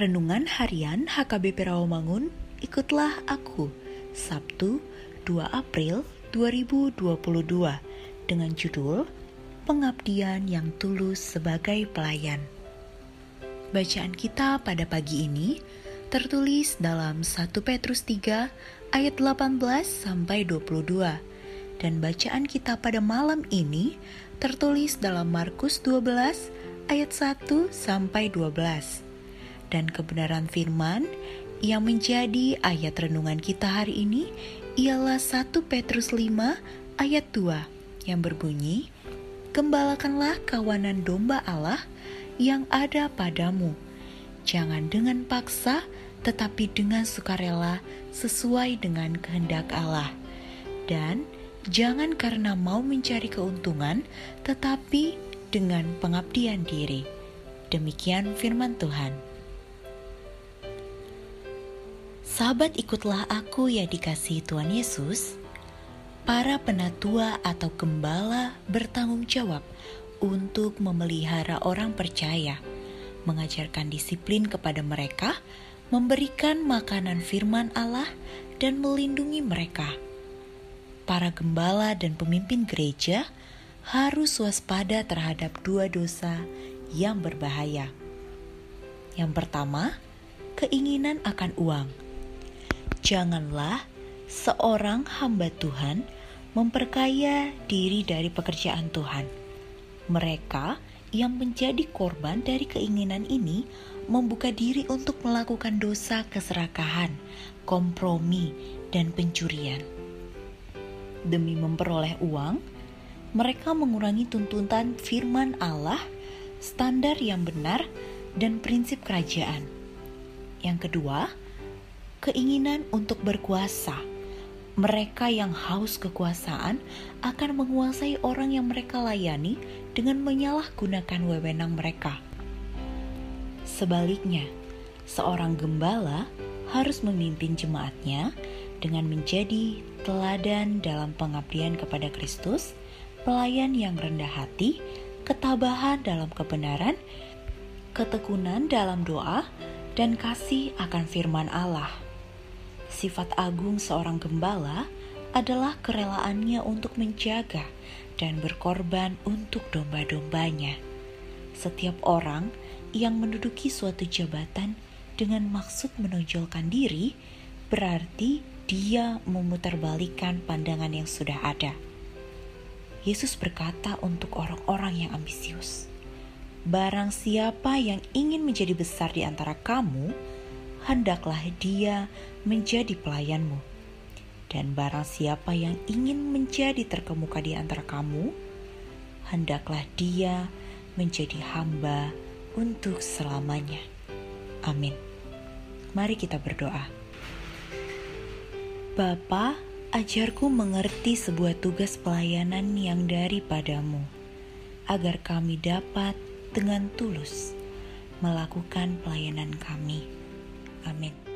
Renungan Harian HKBP Rawamangun, ikutlah aku, Sabtu 2 April 2022, dengan judul Pengabdian yang Tulus sebagai Pelayan. Bacaan kita pada pagi ini tertulis dalam 1 Petrus 3 ayat 18 sampai 22 dan bacaan kita pada malam ini tertulis dalam Markus 12 ayat 1 sampai 12 dan kebenaran firman yang menjadi ayat renungan kita hari ini ialah 1 Petrus 5 ayat 2 yang berbunyi, Gembalakanlah kawanan domba Allah yang ada padamu. Jangan dengan paksa, tetapi dengan sukarela sesuai dengan kehendak Allah. Dan jangan karena mau mencari keuntungan, tetapi dengan pengabdian diri. Demikian firman Tuhan. Sahabat ikutlah aku yang dikasihi Tuhan Yesus. Para penatua atau gembala bertanggung jawab untuk memelihara orang percaya, mengajarkan disiplin kepada mereka, memberikan makanan firman Allah, dan melindungi mereka. Para gembala dan pemimpin gereja harus waspada terhadap dua dosa yang berbahaya. Yang pertama, keinginan akan uang Janganlah seorang hamba Tuhan memperkaya diri dari pekerjaan Tuhan. Mereka yang menjadi korban dari keinginan ini membuka diri untuk melakukan dosa keserakahan, kompromi, dan pencurian. Demi memperoleh uang, mereka mengurangi tuntutan firman Allah, standar yang benar, dan prinsip kerajaan. Yang kedua, keinginan untuk berkuasa. Mereka yang haus kekuasaan akan menguasai orang yang mereka layani dengan menyalahgunakan wewenang mereka. Sebaliknya, seorang gembala harus memimpin jemaatnya dengan menjadi teladan dalam pengabdian kepada Kristus, pelayan yang rendah hati, ketabahan dalam kebenaran, ketekunan dalam doa, dan kasih akan firman Allah. Sifat agung seorang gembala adalah kerelaannya untuk menjaga dan berkorban untuk domba-dombanya. Setiap orang yang menduduki suatu jabatan dengan maksud menonjolkan diri, berarti dia memutarbalikkan pandangan yang sudah ada. Yesus berkata untuk orang-orang yang ambisius, "Barang siapa yang ingin menjadi besar di antara kamu, hendaklah dia menjadi pelayanmu. Dan barang siapa yang ingin menjadi terkemuka di antara kamu, hendaklah dia menjadi hamba untuk selamanya. Amin. Mari kita berdoa. Bapa, ajarku mengerti sebuah tugas pelayanan yang daripadamu, agar kami dapat dengan tulus melakukan pelayanan kami. Amin.